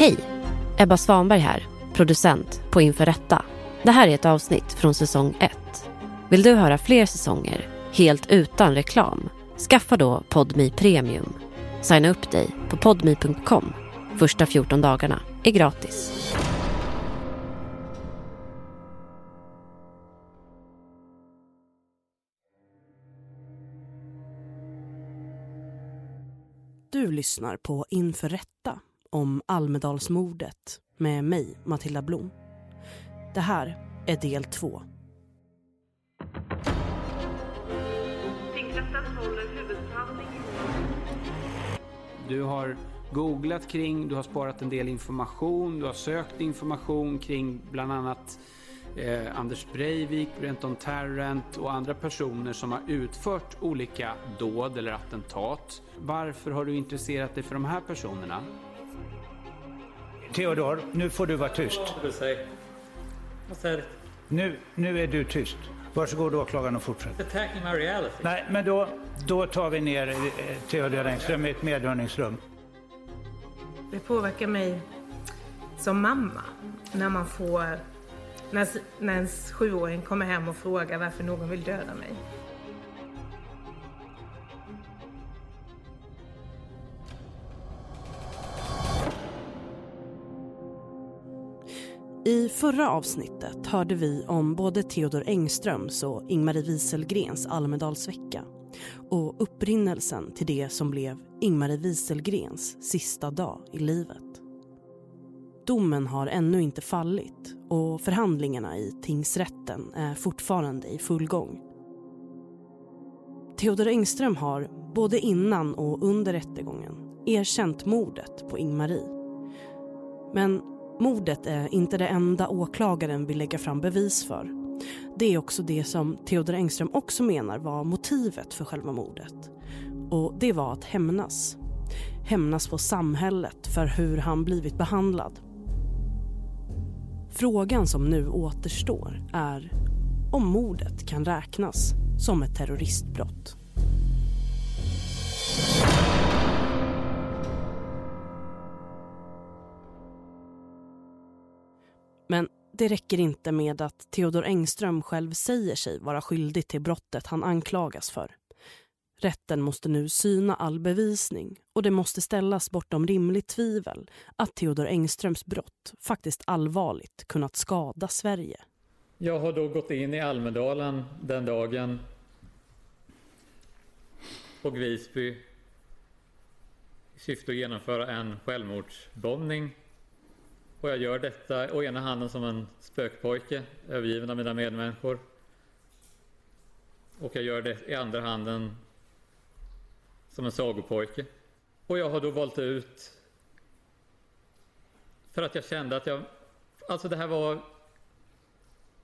Hej! Ebba Svanberg här, producent på Inför Rätta. Det här är ett avsnitt från säsong 1. Vill du höra fler säsonger, helt utan reklam? Skaffa då Podmi Premium. Signa upp dig på podmi.com. Första 14 dagarna är gratis. Du lyssnar på Inför rätta om Almedalsmordet med mig, Matilda Blom. Det här är del två. Du har googlat kring, du har sparat en del information, du har sökt information kring bland annat eh, Anders Breivik, Brenton Tarrant och andra personer som har utfört olika dåd eller attentat. Varför har du intresserat dig för de här personerna? Theodor, nu får du vara tyst. Nu, nu är du tyst. Varsågod åklagaren och fortsätt. Attacking my reality. Nej, men då, då tar vi ner eh, Theodor Engström i ett medhörningsrum. Det påverkar mig som mamma när man får när, när ens sjuåring kommer hem och frågar varför någon vill döda mig. I förra avsnittet hörde vi om både Theodor Engströms och Ingmarie Wieselgrens Almedalsvecka och upprinnelsen till det som blev Ingmarie Wieselgrens sista dag i livet. Domen har ännu inte fallit och förhandlingarna i tingsrätten är fortfarande i full gång. Theodor Engström har både innan och under rättegången erkänt mordet på Ingmarie. Men mordet är inte det enda åklagaren vill lägga fram bevis för. Det är också det som Theodor Engström också menar var motivet för själva mordet. Och det var att hämnas. Hämnas på samhället för hur han blivit behandlad. Frågan som nu återstår är om mordet kan räknas som ett terroristbrott. Men det räcker inte med att Theodor Engström själv säger sig vara skyldig till brottet han anklagas för. Rätten måste nu syna all bevisning och det måste ställas bortom rimligt tvivel att Theodor Engströms brott faktiskt allvarligt kunnat skada Sverige. Jag har då gått in i Almedalen den dagen på Visby i syfte att genomföra en självmordsbombning. Och jag gör detta å ena handen som en spökpojke, övergiven av mina medmänniskor. Och jag gör det i andra handen som en sagopojke. Och jag har då valt ut för att jag kände att jag, alltså det här var,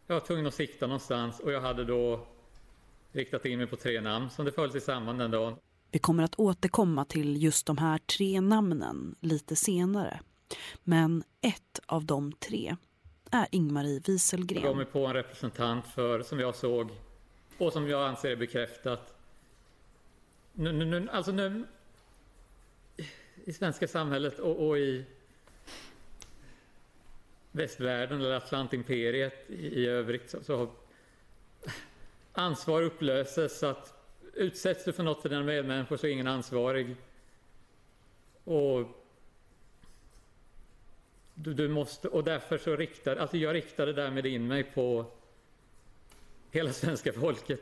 jag var tvungen att sikta någonstans och jag hade då riktat in mig på tre namn som det föll sig samman den dagen. Vi kommer att återkomma till just de här tre namnen lite senare. Men ett av de tre är Ingmarie Jag gav mig på en representant för, som jag såg och som jag anser är bekräftat. Nu, nu, nu, alltså nu, I svenska samhället och, och i västvärlden eller Atlantimperiet i, i övrigt så, så har ansvar upplöses så att utsätts du för något för dina medmänniskor så är ingen ansvarig. Och du, du måste, och därför så riktade, alltså jag riktade därmed in mig på hela svenska folket.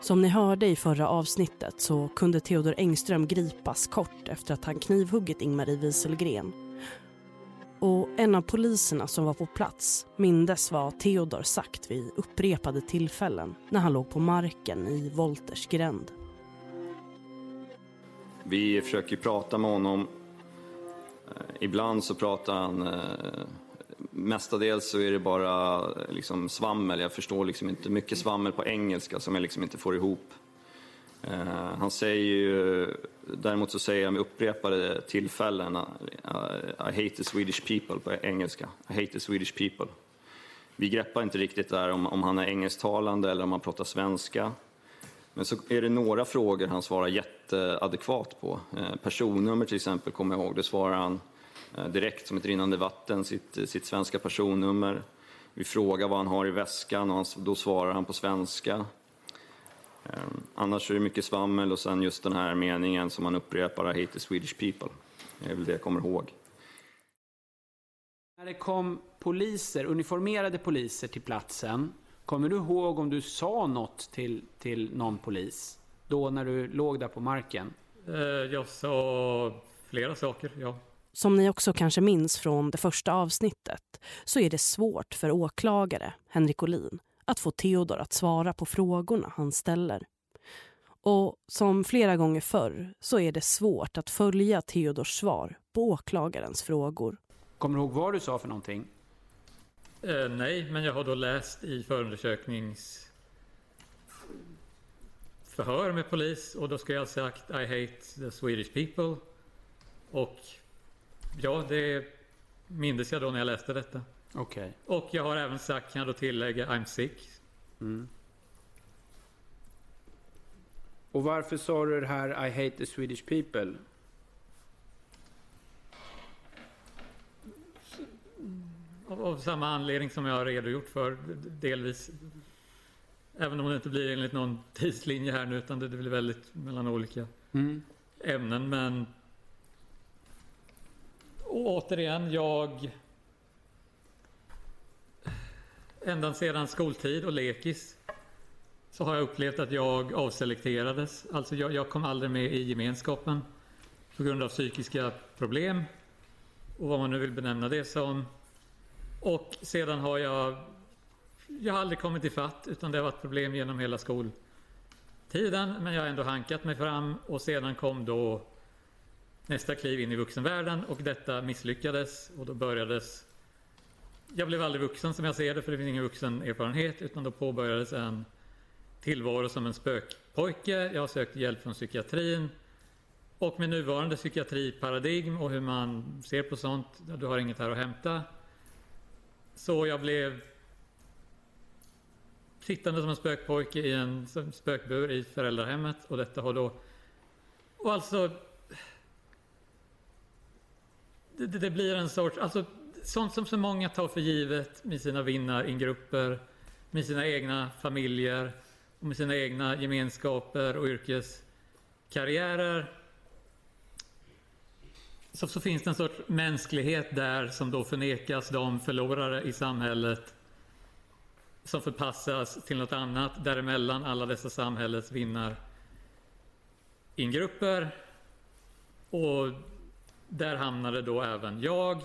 Som ni hörde i förra avsnittet så kunde Theodor Engström gripas kort efter att han knivhuggit Ingmarie Wieselgren. Och en av poliserna som var på plats mindes vad Theodor sagt vid upprepade tillfällen när han låg på marken i Wolters gränd. Vi försöker prata med honom. Eh, ibland så pratar han, eh, mestadels så är det bara eh, liksom svammel. Jag förstår liksom inte mycket svammel på engelska som jag liksom inte får ihop. Eh, Han säger ju, däremot så säger han vid upprepade tillfällen I, I hate the Swedish people på engelska. I hate the Swedish people. Vi greppar inte riktigt där om, om han är engelsktalande eller om han pratar svenska. Men så är det några frågor han svarar jätteadekvat på. Eh, personnummer till exempel, kommer jag ihåg, det svarar han eh, direkt som ett rinnande vatten, sitt, eh, sitt svenska personnummer. Vi frågar vad han har i väskan och då svarar han på svenska. Ehm, annars är det mycket svammel och sen just den här meningen som han upprepar, I hate the Swedish people. Det är väl det jag kommer ihåg. När det kom poliser, uniformerade poliser till platsen, kommer du ihåg om du sa något till, till någon polis? Då när du låg där på marken? Eh, jag sa flera saker, ja. Som ni också kanske minns från det första avsnittet så är det svårt för åklagare, Henrik Olin, att få Theodor att svara på frågorna han ställer. Och som flera gånger förr så är det svårt att följa Theodors svar på åklagarens frågor. Kommer du ihåg vad du sa för någonting? Eh, nej, men jag har då läst i förundersöknings förhör med polis och då ska jag ha sagt I hate the Swedish people. Och ja, det mindes jag då när jag läste detta. Okej. Okay. Och jag har även sagt, kan jag då tillägga, I'm sick. Mm. Och varför sa du det här I hate the Swedish people? Av, av samma anledning som jag har redogjort för delvis. Även om det inte blir enligt någon tidslinje här nu utan det blir väldigt mellan olika mm. ämnen. Men och återigen, jag ända sedan skoltid och lekis så har jag upplevt att jag avselekterades. Alltså jag, jag kom aldrig med i gemenskapen på grund av psykiska problem och vad man nu vill benämna det som. Och sedan har jag, jag har aldrig kommit ifatt utan det har varit problem genom hela skoltiden. Men jag har ändå hankat mig fram och sedan kom då nästa kliv in i vuxenvärlden och detta misslyckades och då börjades jag blev aldrig vuxen som jag ser det för det finns ingen vuxen erfarenhet utan då påbörjades en tillvaro som en spökpojke. Jag har sökt hjälp från psykiatrin och med nuvarande psykiatriparadigm och hur man ser på sånt, du har inget här att hämta. Så jag blev sittande som en spökpojke i en spökbur i föräldrahemmet och detta har då... Och alltså... Det, det blir en sorts... Alltså, sånt som så många tar för givet med sina vinnaringrupper, med sina egna familjer och med sina egna gemenskaper och yrkeskarriärer. Så, så finns det en sorts mänsklighet där som då förnekas de förlorare i samhället som förpassas till något annat däremellan alla dessa samhällets vinnaringrupper. Och där hamnade då även jag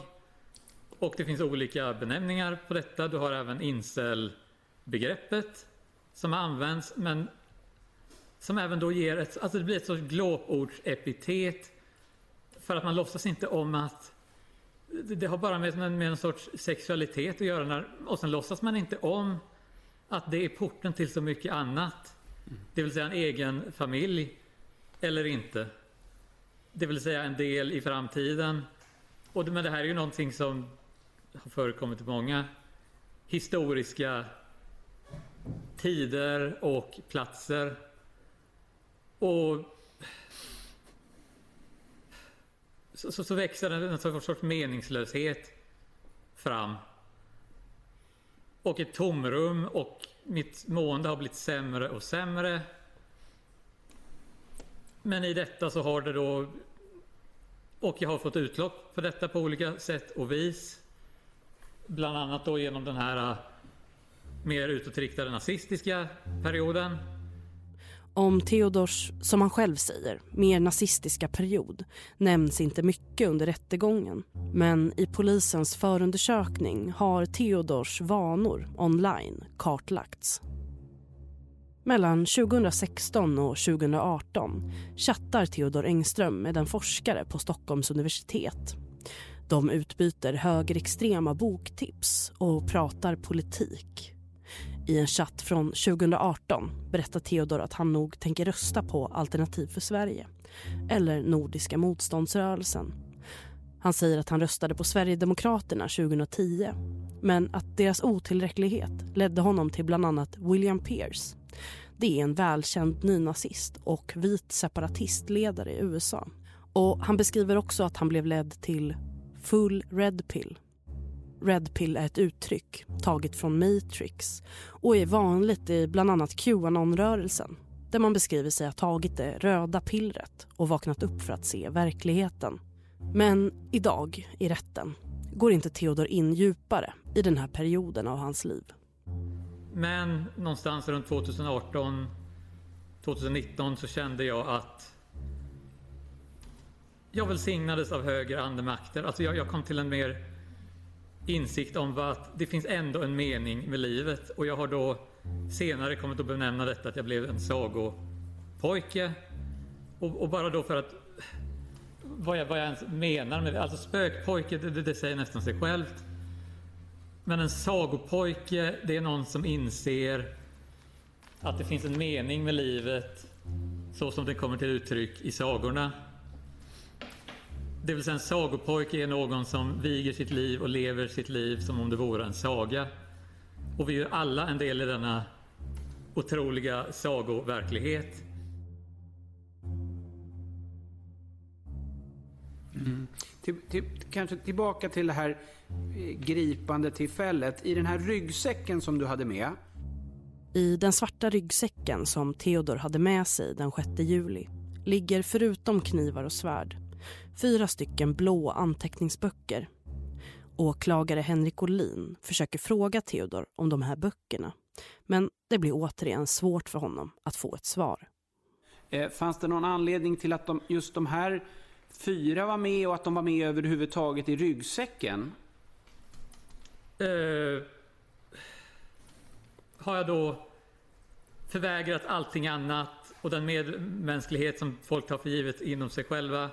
och det finns olika benämningar på detta. Du har även incel-begreppet som används, men som även då ger ett, alltså det blir ett sorts glåpordsepitet för att man låtsas inte om att det har bara med, med en sorts sexualitet att göra när, och sen låtsas man inte om att det är porten till så mycket annat. Det vill säga en egen familj eller inte. Det vill säga en del i framtiden. Och, men det här är ju någonting som har förekommit i många historiska tider och platser. Och så, så, så växer en sorts meningslöshet fram. Och ett tomrum och mitt mående har blivit sämre och sämre. Men i detta så har det då och jag har fått utlopp för detta på olika sätt och vis. Bland annat då genom den här ah, mer utåtriktade nazistiska perioden. Om Theodors, som han själv säger, mer nazistiska period nämns inte mycket under rättegången. Men i polisens förundersökning har Theodors vanor online kartlagts. Mellan 2016 och 2018 chattar Theodor Engström med en forskare på Stockholms universitet de utbyter högerextrema boktips och pratar politik. I en chatt från 2018 berättar Theodor att han nog tänker rösta på Alternativ för Sverige eller Nordiska motståndsrörelsen. Han säger att han röstade på Sverigedemokraterna 2010 men att deras otillräcklighet ledde honom till bland annat William Pierce det är en välkänd nynazist och vit separatistledare i USA. Och han beskriver också att han blev ledd till full red pill. Red pill är ett uttryck taget från Matrix och är vanligt i bland annat Qanon-rörelsen där man beskriver sig ha tagit det röda pillret och vaknat upp för att se verkligheten. Men idag, i rätten, går inte Theodor in djupare i den här perioden av hans liv. Men någonstans runt 2018, 2019 så kände jag att jag välsignades av högre andemakter. Alltså jag, jag kom till en mer insikt om att det finns ändå en mening med livet och jag har då senare kommit att benämna detta att jag blev en sagopojke. Och, och bara då för att vad jag, vad jag ens menar med det. Alltså spökpojke, det, det säger nästan sig självt. Men en sagopojke, det är någon som inser att det finns en mening med livet så som det kommer till uttryck i sagorna. Det vill säga en sagopojke är någon som viger sitt liv och lever sitt liv som om det vore en saga. Och vi är alla en del i denna otroliga sagoverklighet. Mm. Till, till, kanske tillbaka till det här eh, gripande tillfället. I den här ryggsäcken som du hade med. I den svarta ryggsäcken som Theodor hade med sig den 6 juli ligger förutom knivar och svärd fyra stycken blå anteckningsböcker. Åklagare Henrik Olin försöker fråga Theodor om de här böckerna. Men det blir återigen svårt för honom att få ett svar. Eh, fanns det någon anledning till att de, just de här fyra var med och att de var med överhuvudtaget i ryggsäcken? Uh, har jag då förvägrat allting annat och den medmänsklighet som folk tar för givet inom sig själva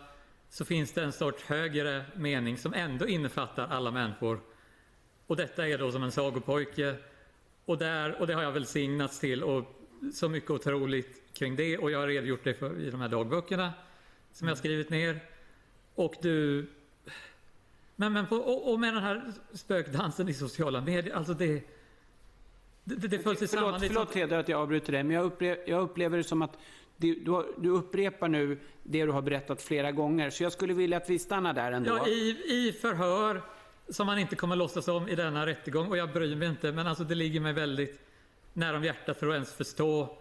så finns det en sorts högre mening som ändå innefattar alla människor. Och detta är då som en sagopojke. Och, där, och det har jag välsignats till och så mycket otroligt kring det och jag har redogjort det för, i de här dagböckerna som jag skrivit ner. Och du... Men, men på, och, och, med den här spökdansen i sociala medier, alltså det... Det, det, föll sig samman. Förlåt Heder att jag avbryter dig, men jag upplever, jag upplever det som att du, du, du, upprepar nu det du har berättat flera gånger. Så jag skulle vilja att vi stannar där ändå. Ja, i, i förhör som man inte kommer låtsas om i denna rättegång. Och jag bryr mig inte, men alltså det ligger mig väldigt nära om hjärtat för att ens förstå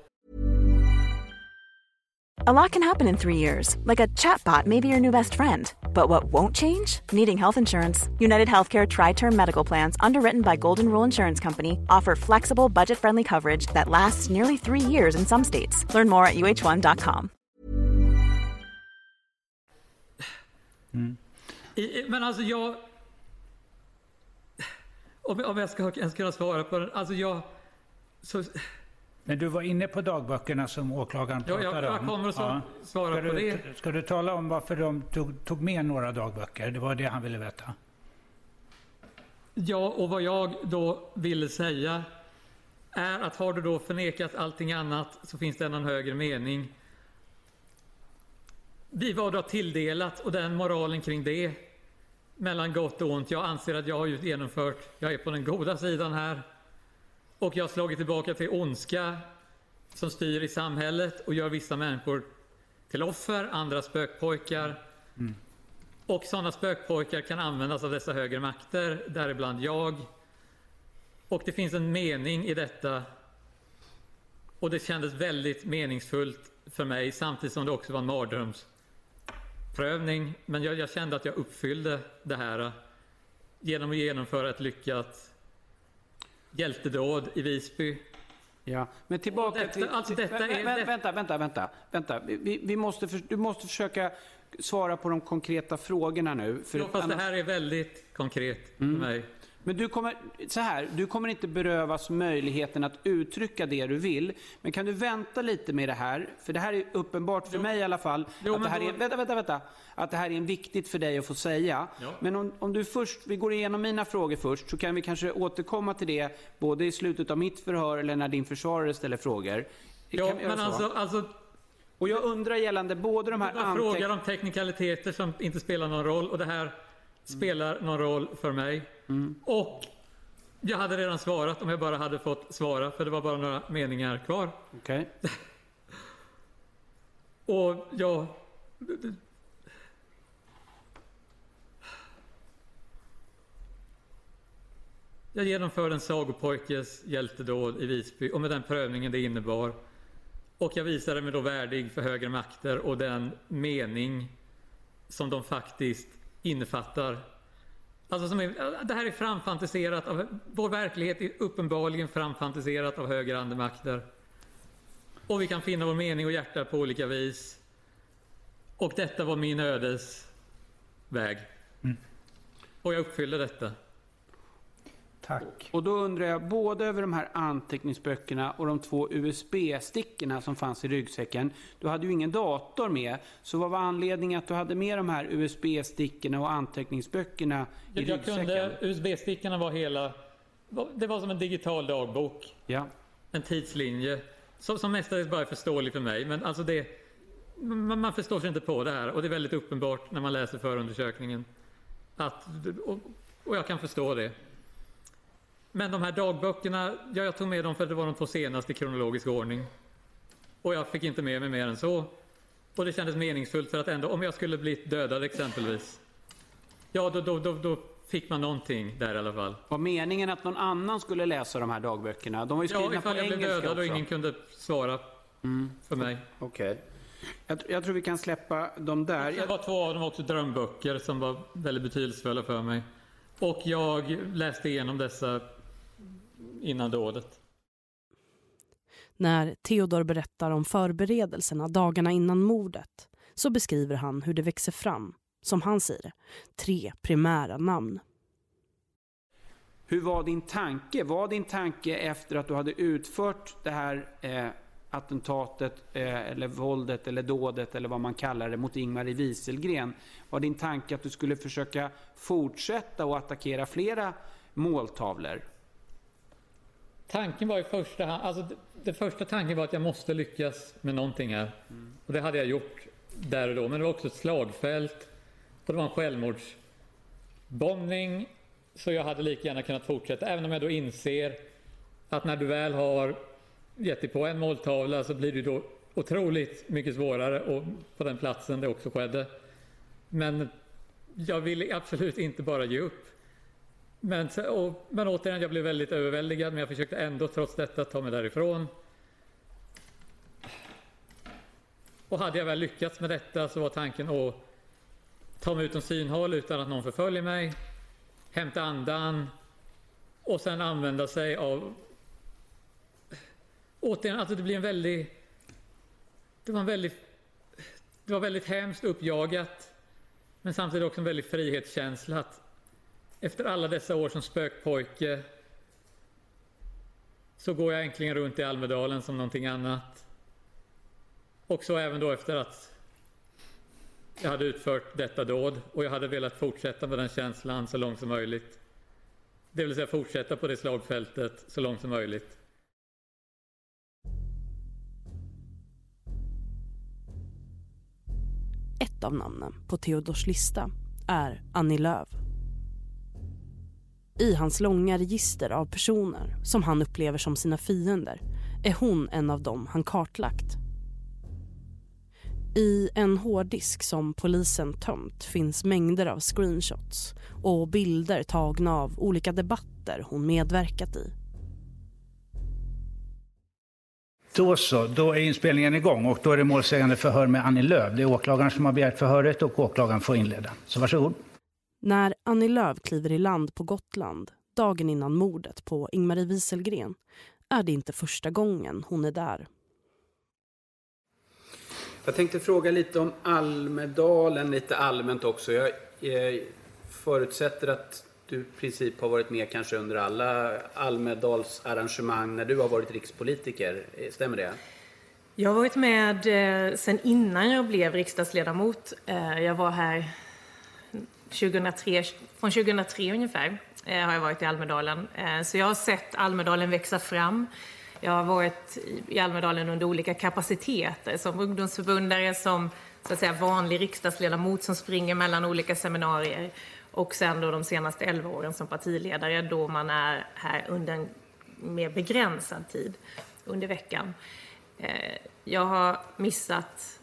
A lot can happen in three years, like a chatbot may be your new best friend. But what won't change? Needing health insurance. United Healthcare Tri Term Medical Plans, underwritten by Golden Rule Insurance Company, offer flexible, budget friendly coverage that lasts nearly three years in some states. Learn more at uh1.com. Mm. Men alltså, jag. Om, om jag ska ens kunna svara på det. Alltså, jag. Så, Men du var inne på dagböckerna som åklagaren pratade om. Ja, jag kommer att ja. svara ska på du, det. Ska du tala om varför de tog, tog med några dagböcker? Det var det han ville veta. Ja, och vad jag då ville säga är att har du då förnekat allting annat så finns det en högre mening. Vi var då tilldelat och den moralen kring det mellan gott och ont. Jag anser att jag har genomfört, jag är på den goda sidan här. Och jag har slagit tillbaka till ondska som styr i samhället och gör vissa människor till offer, andra spökpojkar. Mm. Och sådana spökpojkar kan användas av dessa högre makter, däribland jag. Och det finns en mening i detta. Och det kändes väldigt meningsfullt för mig samtidigt som det också var en mardrömsprövning. Men jag, jag kände att jag uppfyllde det här genom att genomföra ett lyckat hjältedåd i Visby. Ja, men tillbaka detta, till... Alltså detta är, vänta, vänta, vänta, vänta, vänta. Vi, vi måste för, du måste försöka svara på de konkreta frågorna nu. För ja, fast annars... det här är väldigt konkret mm. för mig. Men du kommer, så här, du kommer inte berövas möjligheten att uttrycka det du vill. Men kan du vänta lite med det här? För det här är uppenbart för jo. mig i alla fall. Jo, att det här då... är, vänta, vänta, vänta. Att det här är viktigt för dig att få säga. Ja. Men om, om du först, vi går igenom mina frågor först, så kan vi kanske återkomma till det både i slutet av mitt förhör eller när din försvarare ställer frågor. Ja, men alltså, alltså och jag undrar gällande både de här... Jag frågar om teknikaliteter som inte spelar någon roll och det här spelar någon roll för mig. Mm. Och Jag hade redan svarat om jag bara hade fått svara, för det var bara några meningar kvar. Okej. Och jag... Jag genomförde en sagopojkes hjältedåd i Visby och med den prövningen det innebar. Och jag visade mig då värdig för högre makter och den mening som de faktiskt innefattar. Alltså som är, det här är framfantiserat av, vår verklighet är uppenbarligen framfantiserat av högre andemakter. Och vi kan finna vår mening och hjärta på olika vis. Och detta var min ödes väg. Och jag uppfyllde detta. Tack. Och då undrar jag, både över de här anteckningsböckerna och de två USB-stickorna som fanns i ryggsäcken. Du hade ju ingen dator med, så vad var anledningen att du hade med de här USB-stickorna och anteckningsböckerna i Jag, ryggsäcken? kunde, USB-stickorna var hela, det var som en digital dagbok. Ja. En tidslinje. Som, som mestadels bara är förståelig för mig. Men alltså det, man, man förstår sig inte på det här. Och det är väldigt uppenbart när man läser förundersökningen. Att, och, och jag kan förstå det. Men de här dagböckerna, ja, jag tog med dem för att det var de två senaste i kronologisk ordning. Och jag fick inte med mig mer än så. Och det kändes meningsfullt för att ändå, om jag skulle blivit dödad exempelvis. Ja, då, då, då, då fick man någonting där i alla fall. Var meningen att någon annan skulle läsa de här dagböckerna? De var ju Ja, skrivna på ifall jag blev engelska dödad och ingen kunde svara för mig. Okej. Jag, tr- jag tror vi kan släppa dem där. Det Jag, var två av dem också drömböcker som var väldigt betydelsefulla för mig. Och jag läste igenom dessa innan dådet. När Theodor berättar om förberedelserna dagarna innan mordet så beskriver han hur det växer fram, som han säger det, tre primära namn. hur var din tanke? Var din tanke efter att du hade utfört det här eh, attentatet eh, eller våldet eller dådet eller vad man kallar det mot Ingmarie Wieselgren. Var din tanke att du skulle försöka fortsätta och attackera flera måltavlor? Tanken var i första hand, alltså det, det första tanken var att jag måste lyckas med någonting här. Och det hade jag gjort där och då. Men det var också ett slagfält. Och det var en självmordsbombning. Så jag hade lika gärna kunnat fortsätta. Även om jag då inser att när du väl har gett dig på en måltavla så blir det då otroligt mycket svårare och på den platsen det också skedde. Men jag ville absolut inte bara ge upp. Men, och, men återigen, jag blev väldigt överväldigad men jag försökte ändå trots detta ta mig därifrån. Och hade jag väl lyckats med detta så var tanken att ta mig utom synhåll utan att någon förföljer mig, hämta andan och sen använda sig av... Återigen, alltså det blir en väldigt... Det var en väldigt... Det var väldigt hemskt uppjagat men samtidigt också en väldig frihetskänsla att efter alla dessa år som spökpojke så går jag äntligen runt i Almedalen som någonting annat. Och så även då efter att jag hade utfört detta dåd och jag hade velat fortsätta med den känslan så långt som möjligt. Det vill säga fortsätta på det slagfältet så långt som möjligt. Ett av namnen på Theodors lista är Annie Lööf. I hans långa register av personer som han upplever som sina fiender är hon en av dem han kartlagt. I en hårddisk som polisen tömt finns mängder av screenshots och bilder tagna av olika debatter hon medverkat i. Då så, då är inspelningen igång och då är det målsägande förhör med Annie Lööf. Det är åklagaren som har begärt förhöret och åklagaren får inleda. Så varsågod. När Annie Lööf kliver i land på Gotland dagen innan mordet på Ingmarie Wieselgren är det inte första gången hon är där. Jag tänkte fråga lite om Almedalen lite allmänt också. Jag eh, förutsätter att du i princip har varit med kanske under alla Almedalsarrangemang när du har varit rikspolitiker. Eh, Stämmer det? Jag har varit med eh, sen innan jag blev riksdagsledamot. Eh, jag var här 2003, från 2003 ungefär eh, har jag varit i Almedalen. Eh, så jag har sett Almedalen växa fram. Jag har varit i- Almedalen under olika kapaciteter som ungdomsförbundare, som så att säga, vanlig riksdagsledamot som springer mellan olika seminarier. Och sen då de senaste 11 åren som partiledare då man är här under en mer begränsad tid under veckan. Eh, jag har missat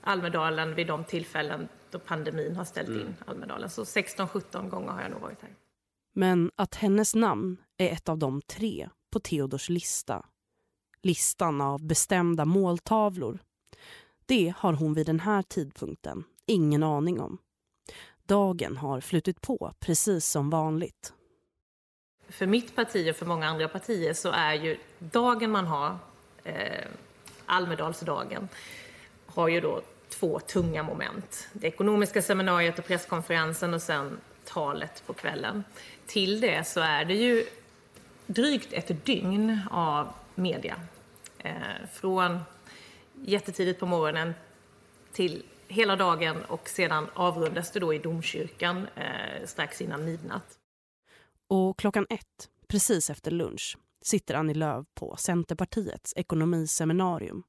Almedalen vid de tillfällen då pandemin har ställt in Almedalen. Så 16-17 gånger har jag nog varit här. Men att hennes namn är ett av de tre på Theodors lista. Listan av bestämda måltavlor. Det har hon vid den här tidpunkten ingen aning om. Dagen har flutit på precis som vanligt. För mitt parti och för många andra partier så är ju dagen man har, eh, Almedalsdagen, har ju då två tunga moment. Det ekonomiska seminariet och presskonferensen och sen talet på kvällen. Till det så är det ju drygt ett dygn av media. Eh, från jättetidigt på morgonen till hela dagen och sedan avrundas det då i domkyrkan eh, strax innan midnatt. Och klockan ett, precis efter lunch, sitter Annie Lööf på Centerpartiets ekonomiseminarium.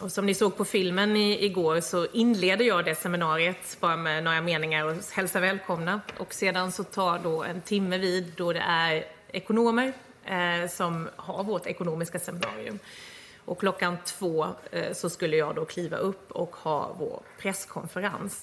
Och som ni såg på filmen i, igår så inleder jag det seminariet bara med några meningar och hälsar välkomna. Och sedan så tar då en timme vid då det är ekonomer eh, som har vårt ekonomiska seminarium. Och klockan två eh, så skulle jag då kliva upp och ha vår presskonferens.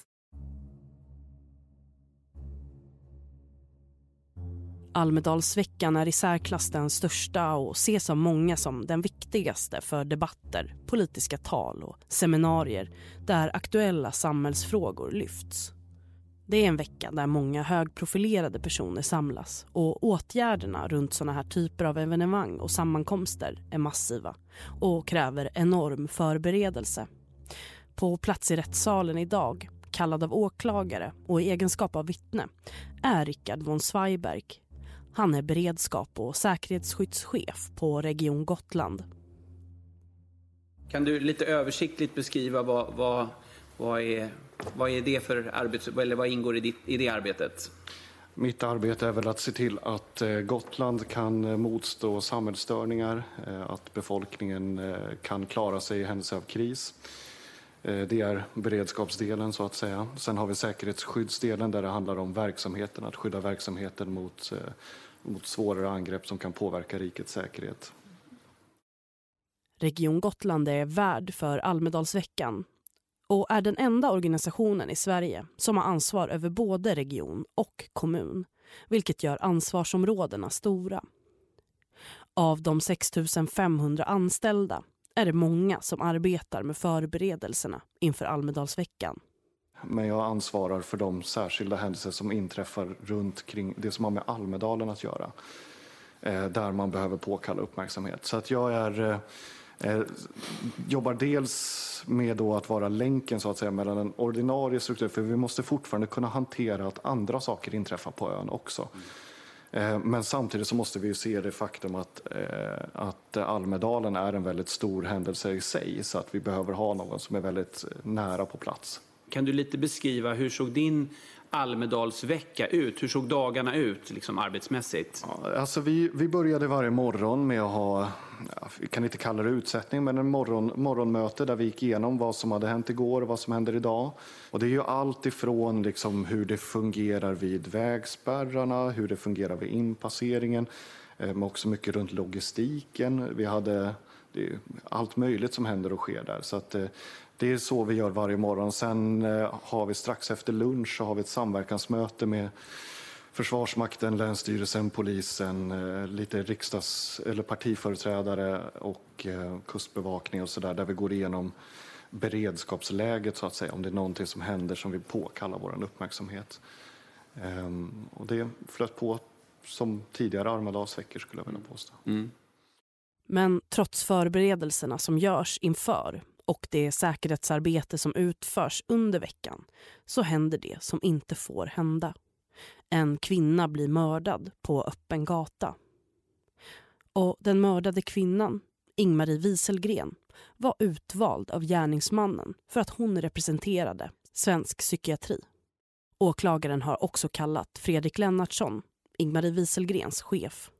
Almedalsveckan är i särklass den största och ses av många som den viktigaste för debatter, politiska tal och seminarier där aktuella samhällsfrågor lyfts. Det är en vecka där många högprofilerade personer samlas och åtgärderna runt såna här typer av evenemang och sammankomster är massiva och kräver enorm förberedelse. På plats i rättssalen idag, kallad av åklagare och i egenskap av vittne, är Richard von Zweiberg. Han är beredskap och säkerhetsskyddschef på Region Gotland. Kan du lite översiktligt beskriva vad, vad, vad, är, vad är det för arbets, eller vad ingår i, ditt, i det arbetet? Mitt arbete är väl att se till att eh, Gotland kan eh, motstå samhällsstörningar, eh, att befolkningen kan klara sig i händelse av kris. Det är beredskapsdelen så att säga. Sen har vi säkerhetsskyddsdelen där det handlar om verksamheten, att skydda verksamheten mot, mot svårare angrepp som kan påverka rikets säkerhet. Region Gotland är värd för Almedalsveckan och är den enda organisationen i Sverige som har ansvar över både region och kommun, vilket gör ansvarsområdena stora. Av de 6 500 anställda är det många som arbetar med förberedelserna inför Almedalsveckan. Men jag ansvarar för de särskilda händelser som inträffar runt kring det som har med Almedalen att göra. Eh, där man behöver påkalla uppmärksamhet. Så att jag är, eh, eh jobbar dels med då att vara länken så att säga mellan den ordinarie strukturen, för vi måste fortfarande kunna hantera att andra saker inträffar på ön också. Eh, men samtidigt så måste vi se det faktum att, eh, att Almedalen är en väldigt stor händelse i sig, så att vi behöver ha någon som är väldigt nära på plats. Kan du lite beskriva hur såg din Almedalsvecka ut? Hur såg dagarna ut liksom arbetsmässigt? Ja, alltså vi, vi började varje morgon med att ha, vi kan inte kalla det utsättning, men en morgon, morgonmöte där vi gick igenom vad som hade hänt igår och vad som händer idag. Och det är ju allt ifrån liksom hur det fungerar vid vägspärrarna, hur det fungerar vid inpasseringen, eh, men också mycket runt logistiken. Vi hade det är allt möjligt som händer och sker där. Så att, eh, det är så vi gör varje morgon. Sen eh, har vi strax efter lunch så har vi ett samverkansmöte med Försvarsmakten, Länsstyrelsen, Polisen, eh, lite riksdags eller partiföreträdare och eh, Kustbevakning och så där, där vi går igenom beredskapsläget så att säga, om det är någonting som händer som vill påkalla vår uppmärksamhet. Ehm, och det flöt på som tidigare Almedalsveckor skulle jag vilja påstå. Mm. Men trots förberedelserna som görs inför och det säkerhetsarbete som utförs under veckan så händer det som inte får hända. En kvinna blir mördad på öppen gata. Och den mördade kvinnan, Ingmarie Wieselgren, var utvald av gärningsmannen för att hon representerade svensk psykiatri. Åklagaren har också kallat Fredrik Lennartsson, Ingmarie Wieselgrens chef,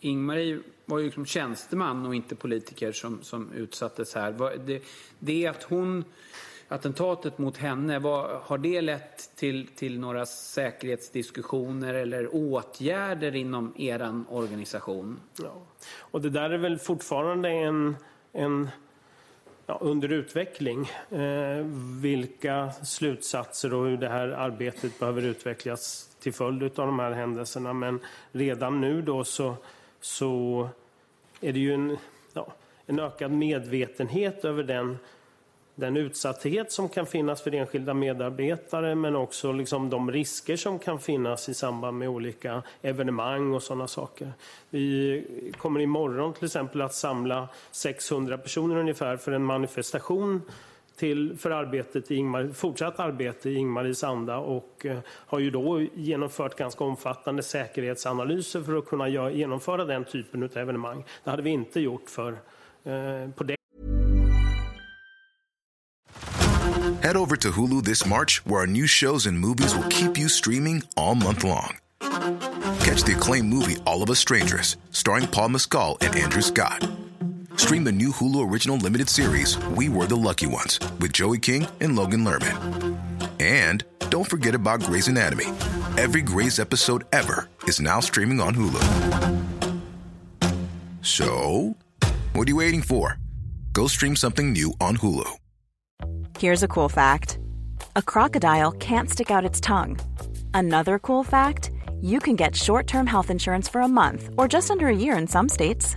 Ingmarie var ju liksom tjänsteman och inte politiker som, som utsattes här. Det, det att hon attentatet mot henne, vad, har det lett till, till några säkerhetsdiskussioner eller åtgärder inom er organisation? Ja. Och det där är väl fortfarande en, en ja, under utveckling. Eh, vilka slutsatser och hur det här arbetet behöver utvecklas till följd av de här händelserna. Men redan nu då så, så är det ju en, ja, en ökad medvetenhet över den den utsatthet som kan finnas för enskilda medarbetare men också liksom de risker som kan finnas i samband med olika evenemang och sådana saker. Vi kommer imorgon till exempel att samla 600 personer ungefär för en manifestation till, för arbetet i Ingmar, fortsatt arbete i Ingmaris anda och eh, har ju då genomfört ganska omfattande säkerhetsanalyser för att kunna genomföra den typen av evenemang. Det hade vi inte gjort för, eh, på det Head over to Hulu this March, where our new shows and movies will keep you streaming all month long. Catch the acclaimed movie All of Us Strangers, starring Paul Mescal and Andrew Scott. Stream the new Hulu original limited series We Were the Lucky Ones with Joey King and Logan Lerman. And don't forget about Grey's Anatomy. Every Grey's episode ever is now streaming on Hulu. So, what are you waiting for? Go stream something new on Hulu. Here's a cool fact a crocodile can't stick out its tongue. Another cool fact you can get short term health insurance for a month or just under a year in some states.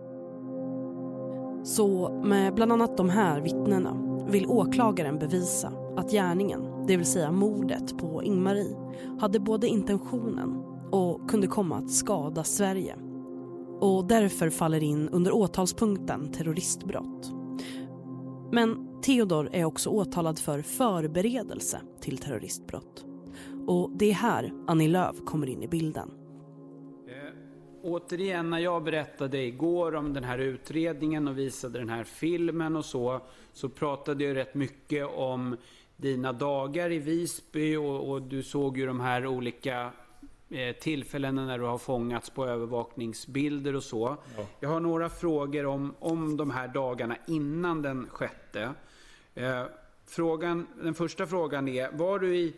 Så med bland annat de här vittnena vill åklagaren bevisa att gärningen, det vill säga mordet på Ingmarie, hade både intentionen och kunde komma att skada Sverige. Och därför faller in under åtalspunkten terroristbrott. Men Theodor är också åtalad för förberedelse till terroristbrott. Och det är här Annie Lööf kommer in i bilden. Återigen, när jag berättade igår om den här utredningen och visade den här filmen och så, så pratade jag rätt mycket om dina dagar i Visby och, och du såg ju de här olika eh, tillfällena när du har fångats på övervakningsbilder och så. Ja. Jag har några frågor om, om de här dagarna innan den sjätte. Eh, frågan, den första frågan är, var du i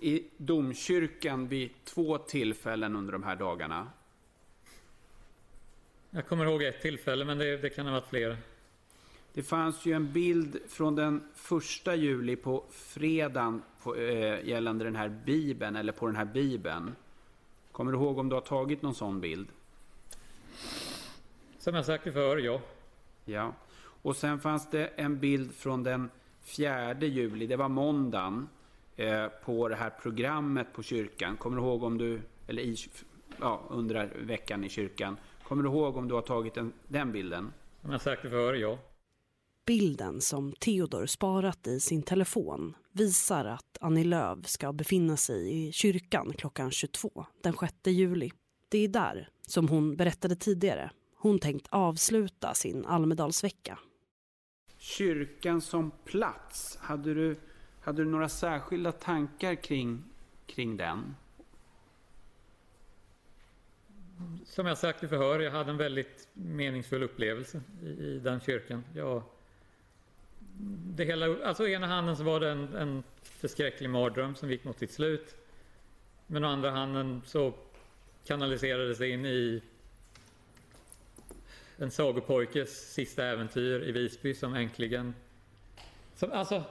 i domkyrkan vid två tillfällen under de här dagarna? Jag kommer ihåg ett tillfälle, men det, det kan ha varit fler. Det fanns ju en bild från den första juli på fredagen på, äh, gällande den här bibeln, eller på den här bibeln. Kommer du ihåg om du har tagit någon sån bild? Som jag sagt förr, ja. Ja. Och sen fanns det en bild från den 4 juli, det var måndagen. Eh, på det här programmet på kyrkan. Kommer du ihåg om du, eller i, ja, under veckan i kyrkan. Kommer du ihåg om du har tagit en, den bilden? Jag sagt det för, ja. Bilden som Theodor sparat i sin telefon visar att Annie Lööf ska befinna sig i kyrkan klockan 22 den 6 juli. Det är där, som hon berättade tidigare, hon tänkt avsluta sin Almedalsvecka. Kyrkan som plats, hade du hade du några särskilda tankar kring, kring den? Som jag sagt i förhör, jag hade en väldigt meningsfull upplevelse i, i den kyrkan. Jag, det hela, alltså ena handen så var det en, en förskräcklig mardröm som gick mot sitt slut. Men å andra handen så kanaliserades det in i en sagopojkes sista äventyr i Visby som äntligen... Som, alltså,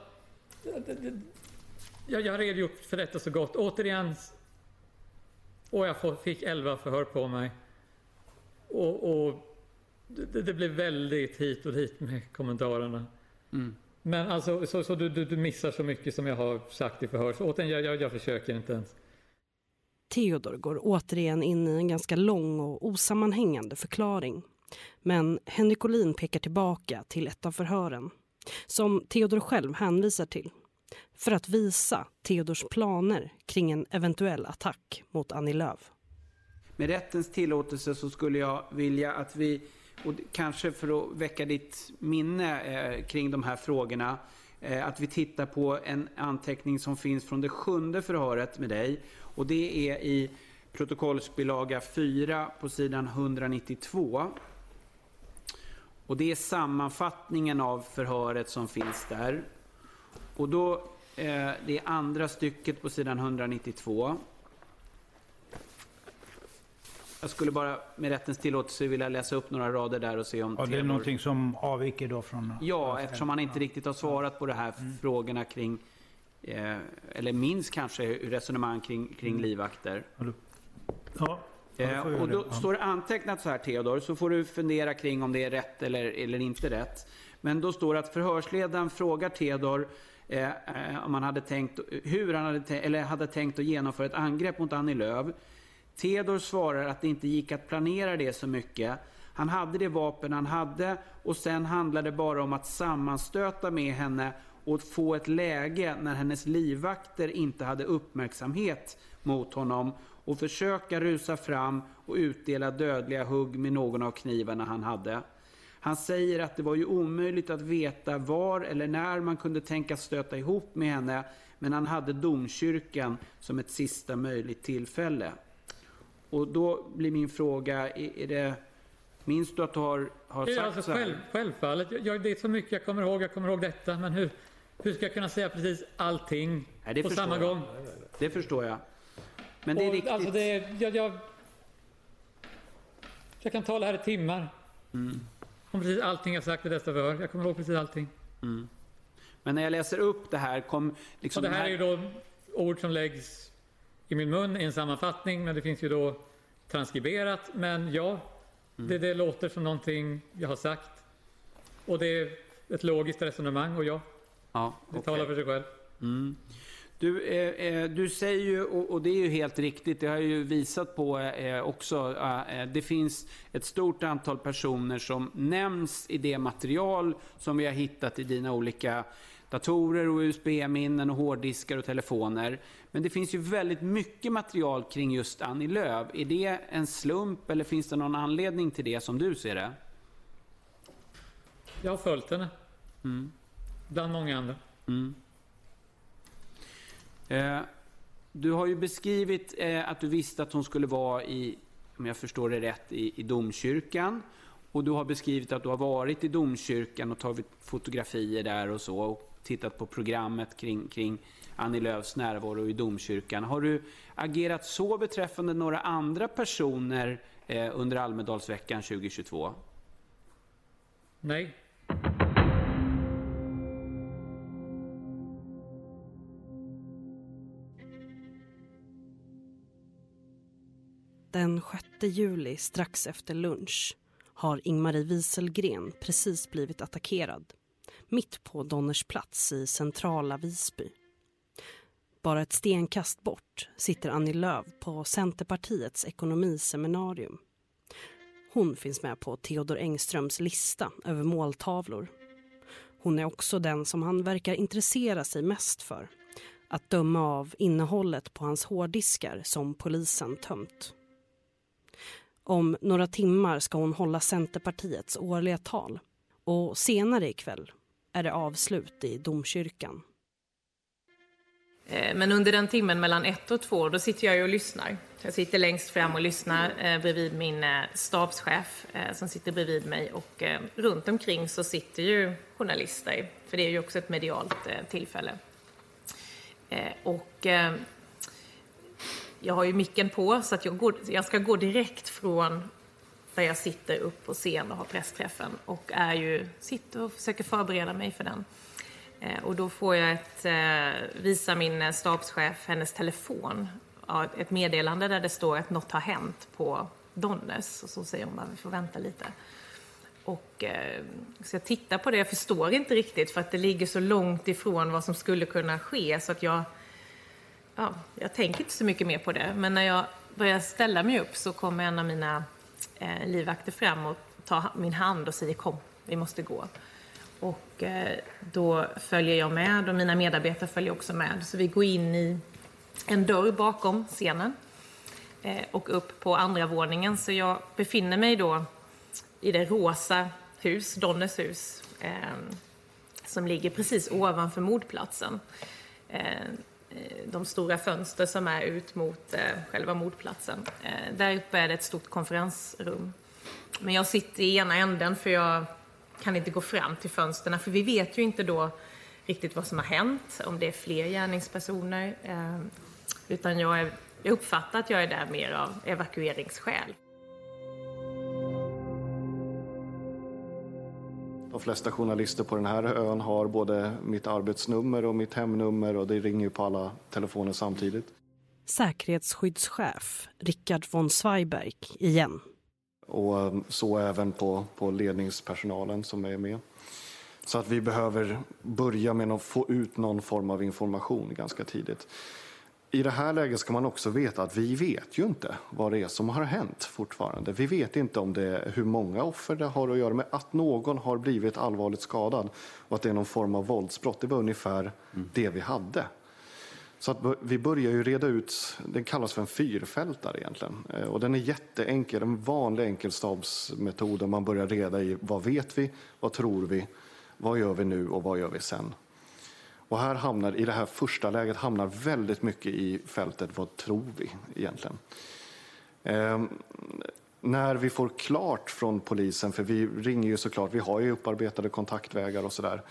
jag, jag har redogjort för detta så gott. Återigen. Och jag fick 11 förhör på mig. Och, och det, det, blev väldigt hit och dit med kommentarerna. Mm. Men alltså, så, så du, du, du, missar så mycket som jag har sagt i förhör. Så återigen, jag, jag, jag försöker inte ens. Theodor går återigen in i en ganska lång och osammanhängande förklaring. Men Henrik Olin pekar tillbaka till ett av förhören som Theodor själv hänvisar till för att visa Theodors planer kring en eventuell attack mot Annie Lööf. Med rättens tillåtelse så skulle jag vilja att vi, och kanske för att väcka ditt minne eh, kring de här frågorna, eh, att vi tittar på en anteckning som finns från det sjunde förhöret med dig. Och det är i protokollsbilaga 4 på sidan 192. Och det är sammanfattningen av förhöret som finns där. Och då, eh, det är andra stycket på sidan 192. Jag skulle bara med rättens tillåtelse vilja läsa upp några rader där och se om Ja, det är Theodor- någonting som avviker då från... Ja, eftersom han inte riktigt har svarat på de här Mm. frågorna kring, eh, eller minns kanske resonemang kring, kring Mm. livvakter. Ja, det Eh, och då. Ja. står det antecknat så här Theodor, så får du fundera kring om det är rätt eller, eller inte rätt. Men då står det att förhörsledaren frågar Theodor eh, om han hade tänkt, hur han hade, eller hade tänkt att genomföra ett angrepp mot Annie Lööf. Tedor svarar att det inte gick att planera det så mycket. Han hade det vapen han hade och sen handlade det bara om att sammanstöta med henne och få ett läge när hennes livvakter inte hade uppmärksamhet mot honom och försöka rusa fram och utdela dödliga hugg med någon av knivarna han hade. Han säger att det var ju omöjligt att veta var eller när man kunde tänkas stöta ihop med henne, men han hade domkyrkan som ett sista möjligt tillfälle. Och då blir min fråga, är, det, minns du att du har, har sagt alltså så här? själv, självfallet. Jag, det är så mycket jag kommer ihåg. Jag kommer ihåg detta. Men hur, hur ska jag kunna säga precis allting Nej, på samma jag. gång? Det förstår jag. Men det är Och, riktigt... Alltså det jag, jag, jag kan tala här i timmar. Mm. Om precis allting jag sagt i dessa förhör. Jag kommer ihåg precis allting. Mm. Men när jag läser upp det här kom... Liksom och det här den är ju då ord som läggs i min mun i en sammanfattning. Men det finns ju då transkriberat. Men ja, Mm. det, det låter som någonting jag har sagt. Och det är ett logiskt resonemang och ja, Ja, det okej. talar för sig själv. Mm. Du, eh, eh, du säger ju, och, och det är ju helt riktigt, det har jag ju visat på eh, också, eh, det finns ett stort antal personer som nämns i det material som vi har hittat i dina olika datorer och USB-minnen och hårddiskar och telefoner. Men det finns ju väldigt mycket material kring just Annie Lööf. Är det en slump eller finns det någon anledning till det som du ser det? Jag har följt henne. Mm. Bland många andra. Mm. Eh, du har ju beskrivit eh, att du visste att hon skulle vara i, om jag förstår det rätt, i, i domkyrkan. Och du har beskrivit att du har varit i domkyrkan och tagit fotografier där och så och tittat på programmet kring, kring Annie Lööfs närvaro i domkyrkan. Har du agerat så beträffande några andra personer eh, under Almedalsveckan 2022? Nej. Den 6 juli, strax efter lunch, har Ingmarie Wieselgren precis blivit attackerad mitt på Donners plats i centrala Visby. Bara ett stenkast bort sitter Annie Lööf på Centerpartiets ekonomiseminarium. Hon finns med på Theodor Engströms lista över måltavlor. Hon är också den som han verkar intressera sig mest för att döma av innehållet på hans hårddiskar som polisen tömt. Om några timmar ska hon hålla Centerpartiets årliga tal och senare ikväll är det avslut i domkyrkan. Eh, men under den timmen mellan ett och två, då sitter jag ju och lyssnar. Jag sitter längst fram och lyssnar eh, bredvid min eh, stabschef eh, som sitter bredvid mig och eh, runt omkring så sitter ju journalister, för det är ju också ett medialt eh, tillfälle. Eh, och eh, jag har ju micken på så att jag, går, jag ska gå direkt från där jag sitter upp på scen och har pressträffen och är ju, sitter och försöker förbereda mig för den. Eh, och då får jag ett, eh, visa min eh, stabschef hennes telefon, ett meddelande där det står att något har hänt på Donners. Och så säger hon bara, vi får vänta lite. Och så jag tittar på det, jag förstår inte riktigt för att det ligger så långt ifrån vad som skulle kunna ske så att jag, ja, jag tänker inte så mycket mer på det. Men när jag börjar ställa mig upp så kommer en av mina eh, livvakter fram och tar min hand och säger kom, vi måste gå. Och eh, då följer jag med och mina medarbetare följer också med. Så vi går in i en dörr bakom scenen eh, och upp på andra våningen. Så jag befinner mig då i det rosa hus, Donnes hus, eh, som ligger precis ovanför mordplatsen. Eh, Eh, de stora fönster som är ut mot eh, själva mordplatsen. Eh, där uppe är det ett stort konferensrum. Men jag sitter i ena änden för jag kan inte gå fram till fönstren för vi vet ju inte då riktigt vad som har hänt, om det är fler gärningspersoner. Utan jag, är, jag uppfattar att jag är där mer av evakueringsskäl. De flesta journalister på den här ön har både mitt arbetsnummer och mitt hemnummer och det ringer på alla telefoner samtidigt. Säkerhetsskyddschef Rickard von Zweiberg igen. Och eh, så även på, på ledningspersonalen som är med. Så att vi behöver börja med att få ut någon form av information ganska tidigt. I det här läget ska man också veta att vi vet ju inte vad det är som har hänt fortfarande. Vi vet inte om det är hur många offer det har att göra med, att någon har blivit allvarligt skadad och att det är någon form av våldsbrott. Det var ungefär mm. det vi hade. Så att vi börjar ju reda ut, den kallas för en fyrfältare egentligen. Eh, och den är jätteenkel, en vanlig enkelstabsmetod där man börjar reda i vad vet vi, vad tror vi, vad gör vi nu och vad gör vi sen? Och här hamnar, i det här första läget hamnar väldigt mycket i fältet vad tror vi egentligen? Eh, när vi får klart från polisen, för vi ringer ju såklart, vi har ju upparbetade kontaktvägar och sådär.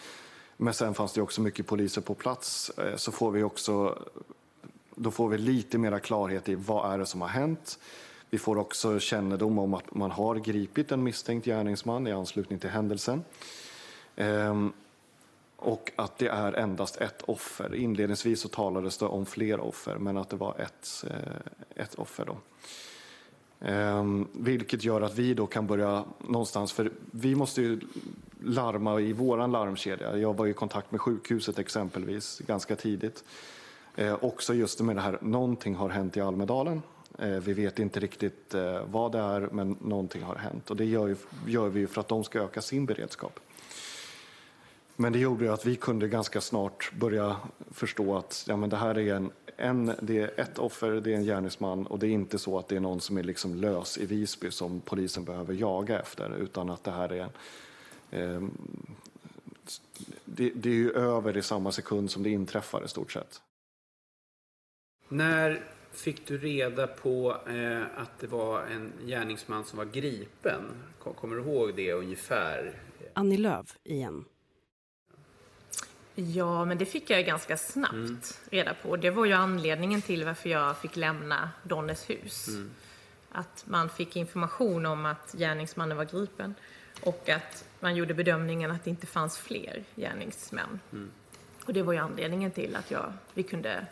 Men sen fanns det också mycket poliser på plats. Eh, så får vi också, då får vi lite mer klarhet i vad är det som har hänt. Vi får också kännedom om att man har gripit en misstänkt gärningsman i anslutning till händelsen. Ehm, och att det är endast ett offer. Inledningsvis så talades det om fler offer, men att det var ett, eh, ett offer. Då. Ehm, vilket gör att vi då kan börja någonstans, för vi måste ju larma i våran larmkedja. Jag var i kontakt med sjukhuset exempelvis ganska tidigt. Ehm, också just med det här, någonting har hänt i Almedalen. Ehm, vi vet inte riktigt eh, vad det är, men någonting har hänt. Och det gör, ju, gör vi för att de ska öka sin beredskap. Men det gjorde att vi kunde ganska snart börja förstå att ja, men det här är en en, det är ett offer, det är en gärningsman och det är inte så att det är någon som är liksom lös i Visby som polisen behöver jaga efter utan att det här är eh, det, det, är ju över i samma sekund som det inträffar i stort sett. När fick du reda på eh, att det var en gärningsman som var gripen? Kommer du ihåg det ungefär? Annie Lööf igen. Ja, men det fick jag ganska snabbt mm. reda på. Det var ju anledningen till varför jag fick lämna Donnes hus. Mm. Att man fick information om att gärningsmannen var gripen och att man gjorde bedömningen att det inte fanns fler gärningsmän. Mm. Och det var ju anledningen till att jag, vi kunde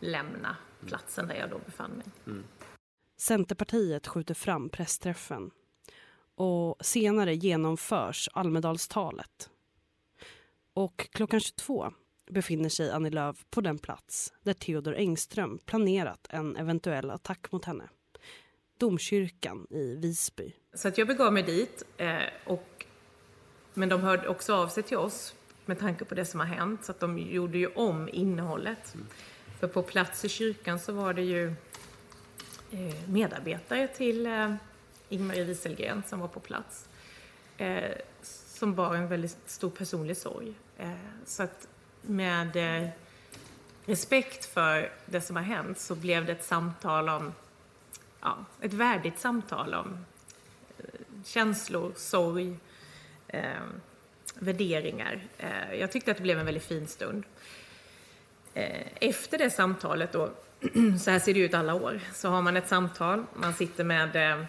lämna platsen där jag då befann mig. Mm. Centerpartiet skjuter fram pressträffen och senare genomförs Almedalstalet och klockan 22 befinner sig Annie Lööf på den plats där Theodor Engström planerat en eventuell attack mot henne. Domkyrkan i Visby. Så att jag begav mig dit, eh, och, men de hörde också av sig till oss med tanke på det som har hänt, så att de gjorde ju om innehållet. Mm. För på plats i kyrkan så var det ju eh, medarbetare till eh, Ingmarie Wieselgren som var på plats som bar en väldigt stor personlig sorg. Eh, så att med eh, respekt för det som har hänt så blev det ett samtal om, ja, ett värdigt samtal om eh, känslor, sorg, eh, värderingar. Eh, jag tyckte att det blev en väldigt fin stund. Eh, efter det samtalet då, så här ser det ut alla år, så har man ett samtal, man sitter med eh,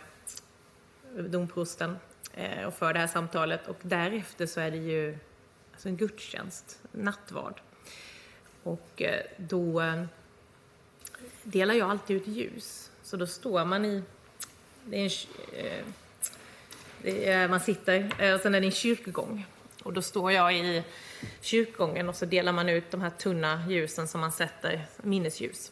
domprosten Eh, och för det här samtalet. Och därefter så är det ju alltså en gudstjänst, nattvard. Och eh, då eh, delar jag alltid ut ljus. Så då står man i... Det är en, eh, det är, man sitter, och sen är det en kyrkogång. Och då står jag i kyrkogången och så delar man ut de här tunna ljusen som man sätter, minnesljus.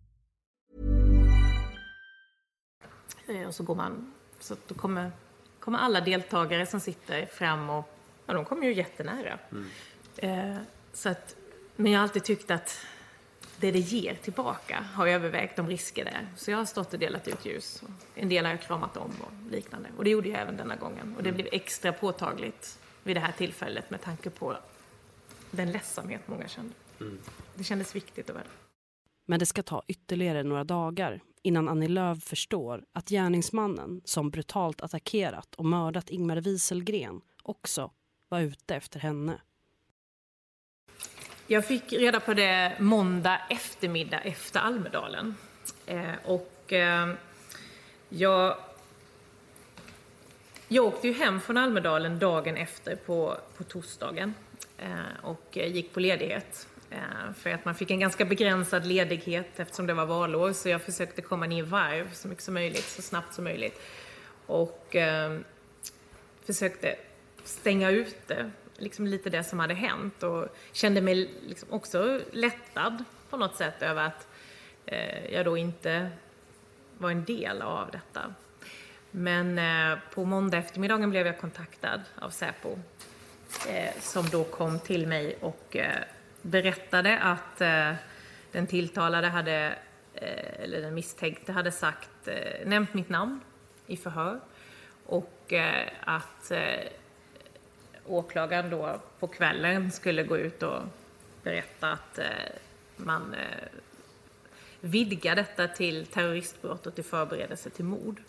Och så går man, så att då kommer, kommer alla deltagare som sitter fram och, ja de kommer ju jättenära. Eh, så att, men jag har alltid tyckt att det det ger tillbaka har övervägt de risker det är. Så jag har stått och delat ut ljus. En del har jag kramat om och liknande. Och det gjorde jag även denna gången. Och det blev extra påtagligt vid det här tillfället med tanke på den ledsamhet många kände. Det kändes viktigt och värdefullt. Men det ska ta ytterligare några dagar innan Annie Lööf förstår att gärningsmannen som brutalt attackerat och mördat Ingmar Wieselgren också var ute efter henne. Jag fick reda på det måndag eftermiddag efter Almedalen. Eh, och eh, jag, jag åkte ju hem från Almedalen dagen efter på, på torsdagen eh, och eh, gick på ledighet. Eh, för att man fick en ganska begränsad ledighet eftersom det var valår så jag försökte komma ner i varv så mycket som möjligt, så snabbt som möjligt. Och eh, försökte stänga ute liksom lite det som hade hänt och kände mig liksom också lättad på något sätt över att eh, jag då inte var en del av detta. Men eh, på måndag eftermiddagen blev jag kontaktad av Säpo eh, som då kom till mig och eh, berättade att eh, den tilltalade hade, eh, eller den misstänkte hade sagt, eh, nämnt mitt namn i förhör och eh, att eh, åklagaren då på kvällen skulle gå ut och berätta att eh, man eh, vidgar detta till terroristbrott och till förberedelse till mord.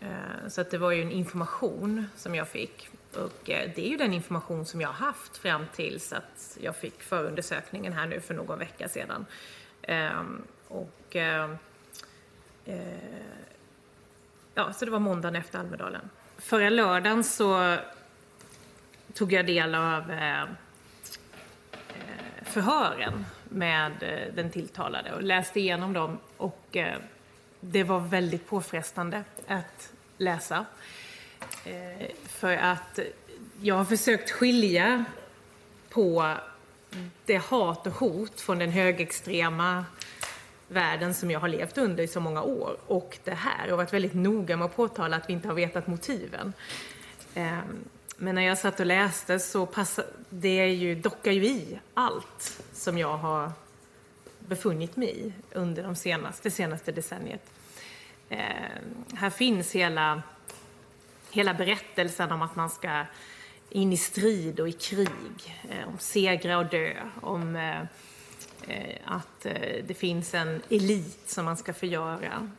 Eh, Så att det var ju en information som jag fick. Och eh, det är ju den information som jag har haft fram tills att jag fick förundersökningen här nu för någon vecka sedan. Ehm, och ehm, eh, ja, så det var måndagen efter Almedalen. Förra lördagen så tog jag del av eh, förhören med den tilltalade och läste igenom dem och det var väldigt påfrestande att läsa. Eh, för att jag har försökt skilja på det hat och hot från den högerextrema världen som jag har levt under i så många år och det här och varit väldigt noga med att påtala att vi inte har vetat motiven. Ehm, men när jag satt och läste så passade, det ju, dockar ju i allt som jag har befunnit mig i under de senaste, det senaste decenniet. Ehm, här finns hela, hela berättelsen om att man ska in i strid och i krig, eh, om segra och dö, om eh, eh, att det finns en elit som man ska förgöra.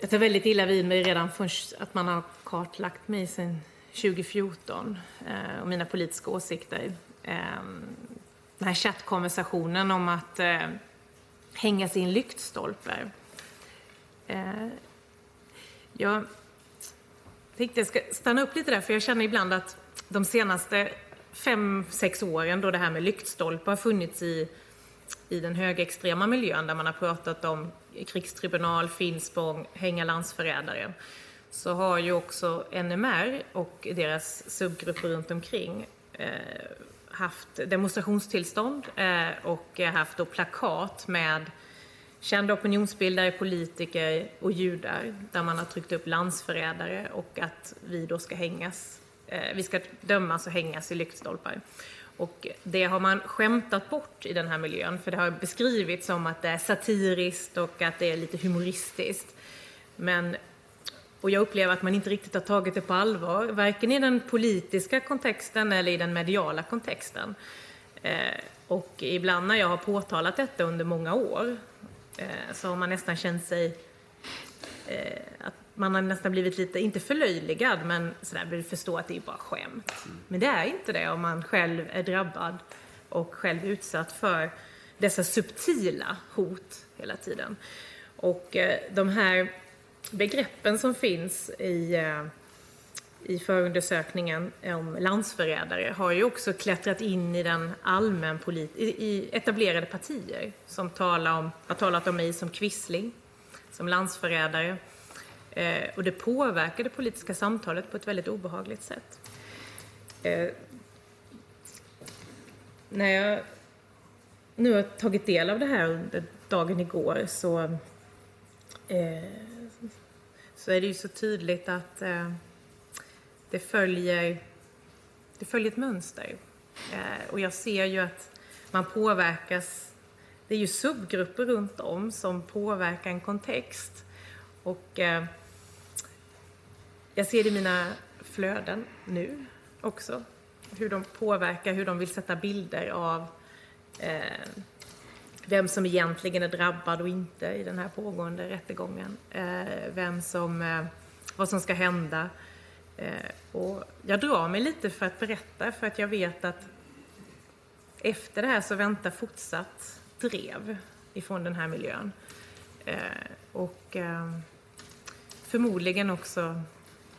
Jag tar väldigt illa vid mig redan först att man har kartlagt mig sedan 2014 och mina politiska åsikter. Ehm, den här chattkonversationen om att hänga sin i en lyktstolpe. Jag tänkte jag ska stanna upp lite där, för jag känner ibland att de senaste fem, sex åren då det här med lyktstolpar har funnits i, i den högerextrema miljön där man har pratat om krigstribunal, Finspång, hänga landsförrädare så har ju också NMR och deras subgrupper runt omkring eh, haft demonstrationstillstånd eh, och eh, haft då plakat med kända opinionsbildare, politiker och judar där man har tryckt upp landsförrädare och att vi då ska hängas, eh, vi ska dömas och hängas i lyktstolpar. Och det har man skämtat bort i den här miljön för det har beskrivits som att det är satiriskt och att det är lite humoristiskt. Men, och jag upplever att man inte riktigt har tagit det på allvar, varken i den politiska kontexten eller i den mediala kontexten. Eh, och ibland när jag har påtalat detta under många år Eh, så har man nästan känt sig eh, att man har nästan blivit lite, inte förlöjligad, men sådär, vill förstå att det är bara skämt. Men det är inte det om man själv är drabbad och själv utsatt för dessa subtila hot hela tiden. Och eh, de här begreppen som finns i, eh, i förundersökningen om landsförrädare har ju också klättrat in i den allmän i etablerade partier som talar om, har talat om mig som kvissling, som landsförrädare. Eh, och det påverkar det politiska samtalet på ett väldigt obehagligt sätt. Eh, när jag nu har tagit del av det här under dagen igår så, eh, så är det ju så tydligt att eh, det, följer, det följer ett mönster. Eh, och jag ser ju att man påverkas. Det är ju subgrupper runt om som påverkar en kontext. Och eh, jag ser det i mina flöden nu också. Hur de påverkar, hur de vill sätta bilder av eh, vem som egentligen är drabbad och inte i den här pågående rättegången. Eh, vem som, eh, vad som ska hända. Eh, och jag drar mig lite för att berätta för att jag vet att efter det här så väntar fortsatt drev ifrån den här miljön. Eh, och eh, förmodligen också,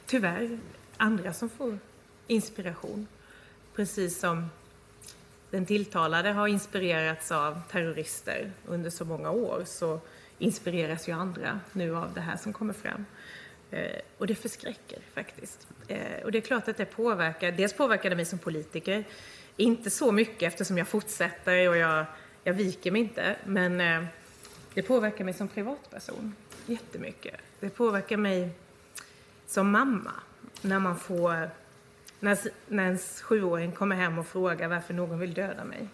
tyvärr, andra som får inspiration. Precis som den tilltalade har inspirerats av terrorister under så många år så inspireras ju andra nu av det här som kommer fram. Eh, och det förskräcker faktiskt. Eh, och det är klart att det påverkar, dels påverkar det mig som politiker, inte så mycket eftersom jag fortsätter och jag, jag viker mig inte, men eh, det påverkar mig som privatperson jättemycket. Det påverkar mig som mamma när man får när, när ens sjuåring kommer hem och frågar varför någon vill döda mig.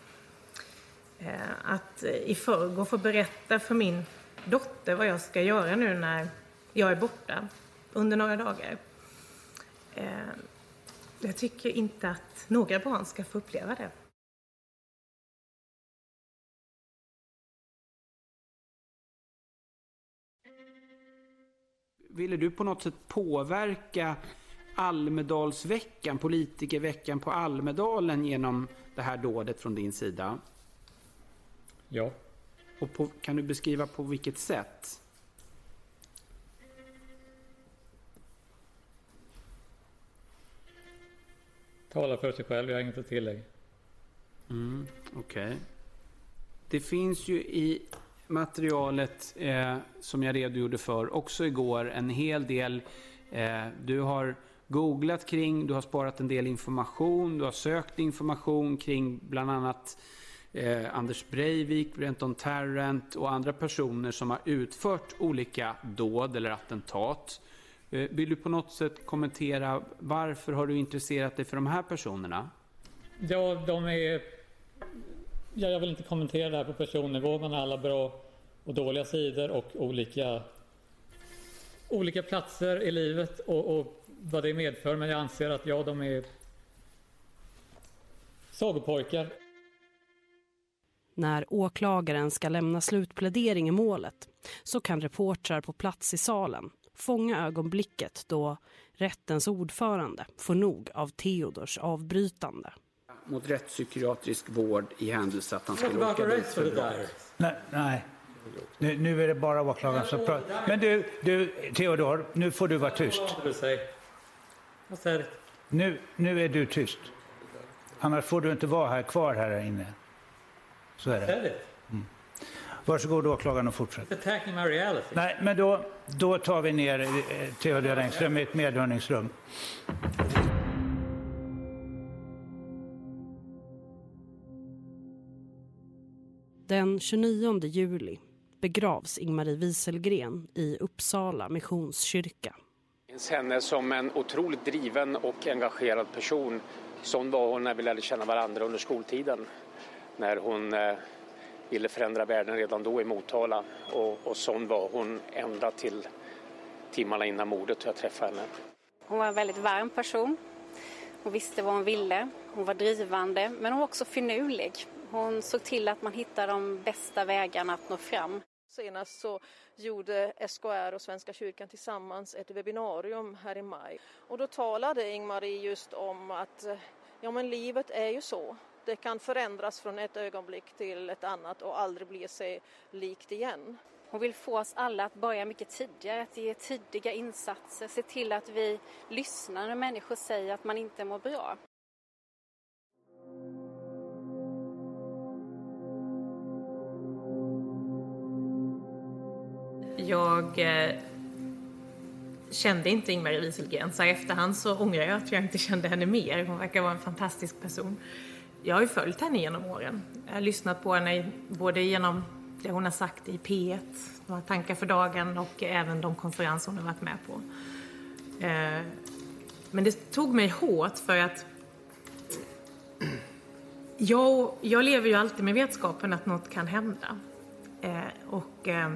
Eh, att i förrgår få berätta för min dotter vad jag ska göra nu när jag är borta under några dagar. Eh, jag tycker inte att några barn ska få uppleva det. Ville du på något sätt påverka Almedalsveckan, politikerveckan på Almedalen genom det här dådet från din sida? Ja. Och på, kan du beskriva på vilket sätt? Talar för sig själv. Jag har inget att tillägga. Mm, Okej. Okay. Det finns ju i materialet eh, som jag redogjorde för också igår en hel del. Eh, du har googlat kring, du har sparat en del information, du har sökt information kring bland annat eh, Anders Breivik, Brenton Tarrant och andra personer som har utfört olika dåd eller attentat. Eh, vill du på något sätt kommentera varför har du intresserat dig för de här personerna? Ja, de är... Ja, jag vill inte kommentera det här på personnivå. Man har alla bra och dåliga sidor och olika, olika platser i livet och, och vad det medför. Men jag anser att ja, de är sagopojkar. När åklagaren ska lämna slutplädering i målet så kan reportrar på plats i salen fånga ögonblicket då rättens ordförande får nog av Theodors avbrytande. Mot rättspsykiatrisk vård i händelse att han skulle åka dit för det Nej, nej. Nu, nu är det bara åklagaren som pratar. Men du, du, Theodor, nu får du vara tyst. Nu, nu är du tyst. Annars får du inte vara här kvar här inne. Så är det. Varsågod åklagaren och fortsätt. Attacking my reality. Nej, men då, då tar vi ner eh, Theodor Engström i ett medhörningsrum. Den 29 juli begravs Ingmarie Wieselgren i Uppsala Missionskyrka. Jag minns henne som en otroligt driven och engagerad person. Sån var hon när vi lärde känna varandra under skoltiden. När hon eh, ville förändra världen redan då i Motala och, och sån var hon ända till timmarna innan mordet jag träffade henne. Hon var en väldigt varm person. Hon visste vad hon ville. Hon var drivande, men hon var också finurlig. Hon såg till att man hittade de bästa vägarna att nå fram. Senast så gjorde SKR och Svenska kyrkan tillsammans ett webbinarium här i maj. Och då talade Ingmarie just om att ja, men livet är ju så. Det kan förändras från ett ögonblick till ett annat och aldrig bli sig likt igen. Hon vill få oss alla att börja mycket tidigare, att ge tidiga insatser, se till att vi lyssnar när människor säger att man inte mår bra. Jag eh, kände inte Ingmarie Wieselgren, så i efterhand så ångrar jag att jag inte kände henne mer. Hon verkar vara en fantastisk person. Jag har ju följt henne genom åren. Jag har lyssnat på henne både genom det hon har sagt i P1, några tankar för dagen och även de konferenser hon har varit med på. Eh, men det tog mig hårt för att jag, jag lever ju alltid med vetskapen att något kan hända. Eh, och eh,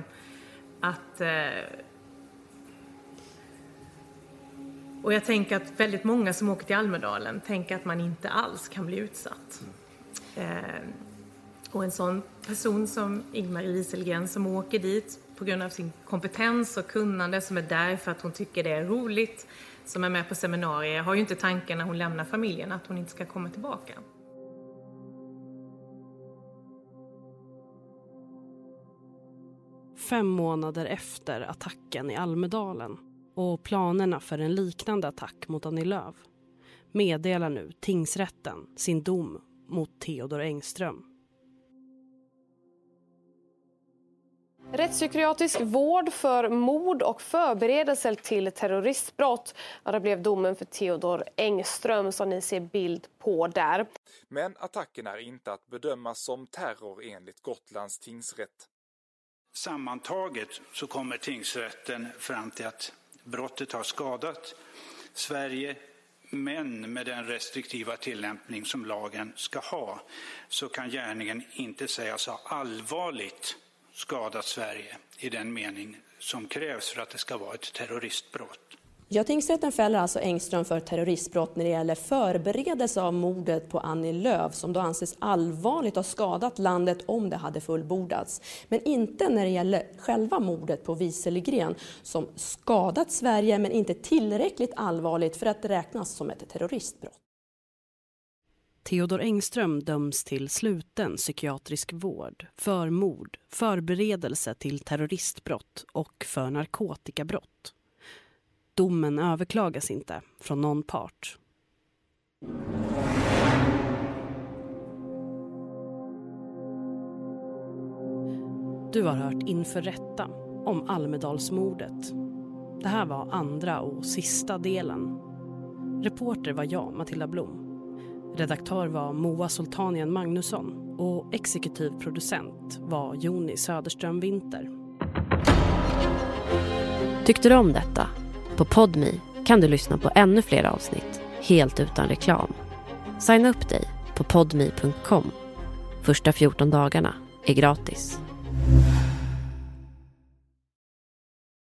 att... Och jag tänker att väldigt många som åker till Almedalen tänker att man inte alls kan bli utsatt. Eh, och en sån person som Ingmarie Wieselgren som åker dit på grund av sin kompetens och kunnande, som är där för att hon tycker det är roligt, som är med på seminarier, har ju inte tanken när hon lämnar familjen att hon inte ska komma tillbaka. Fem månader efter attacken i Almedalen och planerna för en liknande attack mot Annie Lööf meddelar nu tingsrätten sin dom mot Theodor Engström. Rättspsykiatrisk vård för mord och förberedelse till terroristbrott. Ja, det blev domen för Theodor Engström som ni ser bild på där. Men attacken är inte att bedöma som terror enligt Gotlands tingsrätt. Sammantaget så kommer tingsrätten fram till att brottet har skadat Sverige men med den restriktiva tillämpning som lagen ska ha så kan gärningen inte sägas ha allvarligt skadat Sverige i den mening som krävs för att det ska vara ett terroristbrott. Ja, tingsrätten fäller alltså Engström för terroristbrott när det gäller förberedelse av mordet på Annie Lööf som då anses allvarligt ha skadat landet om det hade fullbordats. Men inte när det gäller själva mordet på Wieselgren som skadat Sverige men inte tillräckligt allvarligt för att räknas som ett terroristbrott. Theodor Engström döms till sluten psykiatrisk vård för mord, förberedelse till terroristbrott och för narkotikabrott. Domen överklagas inte från någon part. Du har hört Inför rätta om Almedalsmordet. Det här var andra och sista delen. Reporter var jag, Matilda Blom. Redaktör var Moa Sultanian Magnusson och exekutiv producent var Joni Söderström Winter. Tyckte du om detta? På Podmi kan du lyssna på ännu fler avsnitt helt utan reklam. Signa upp dig på podmi.com. Första 14 dagarna är gratis.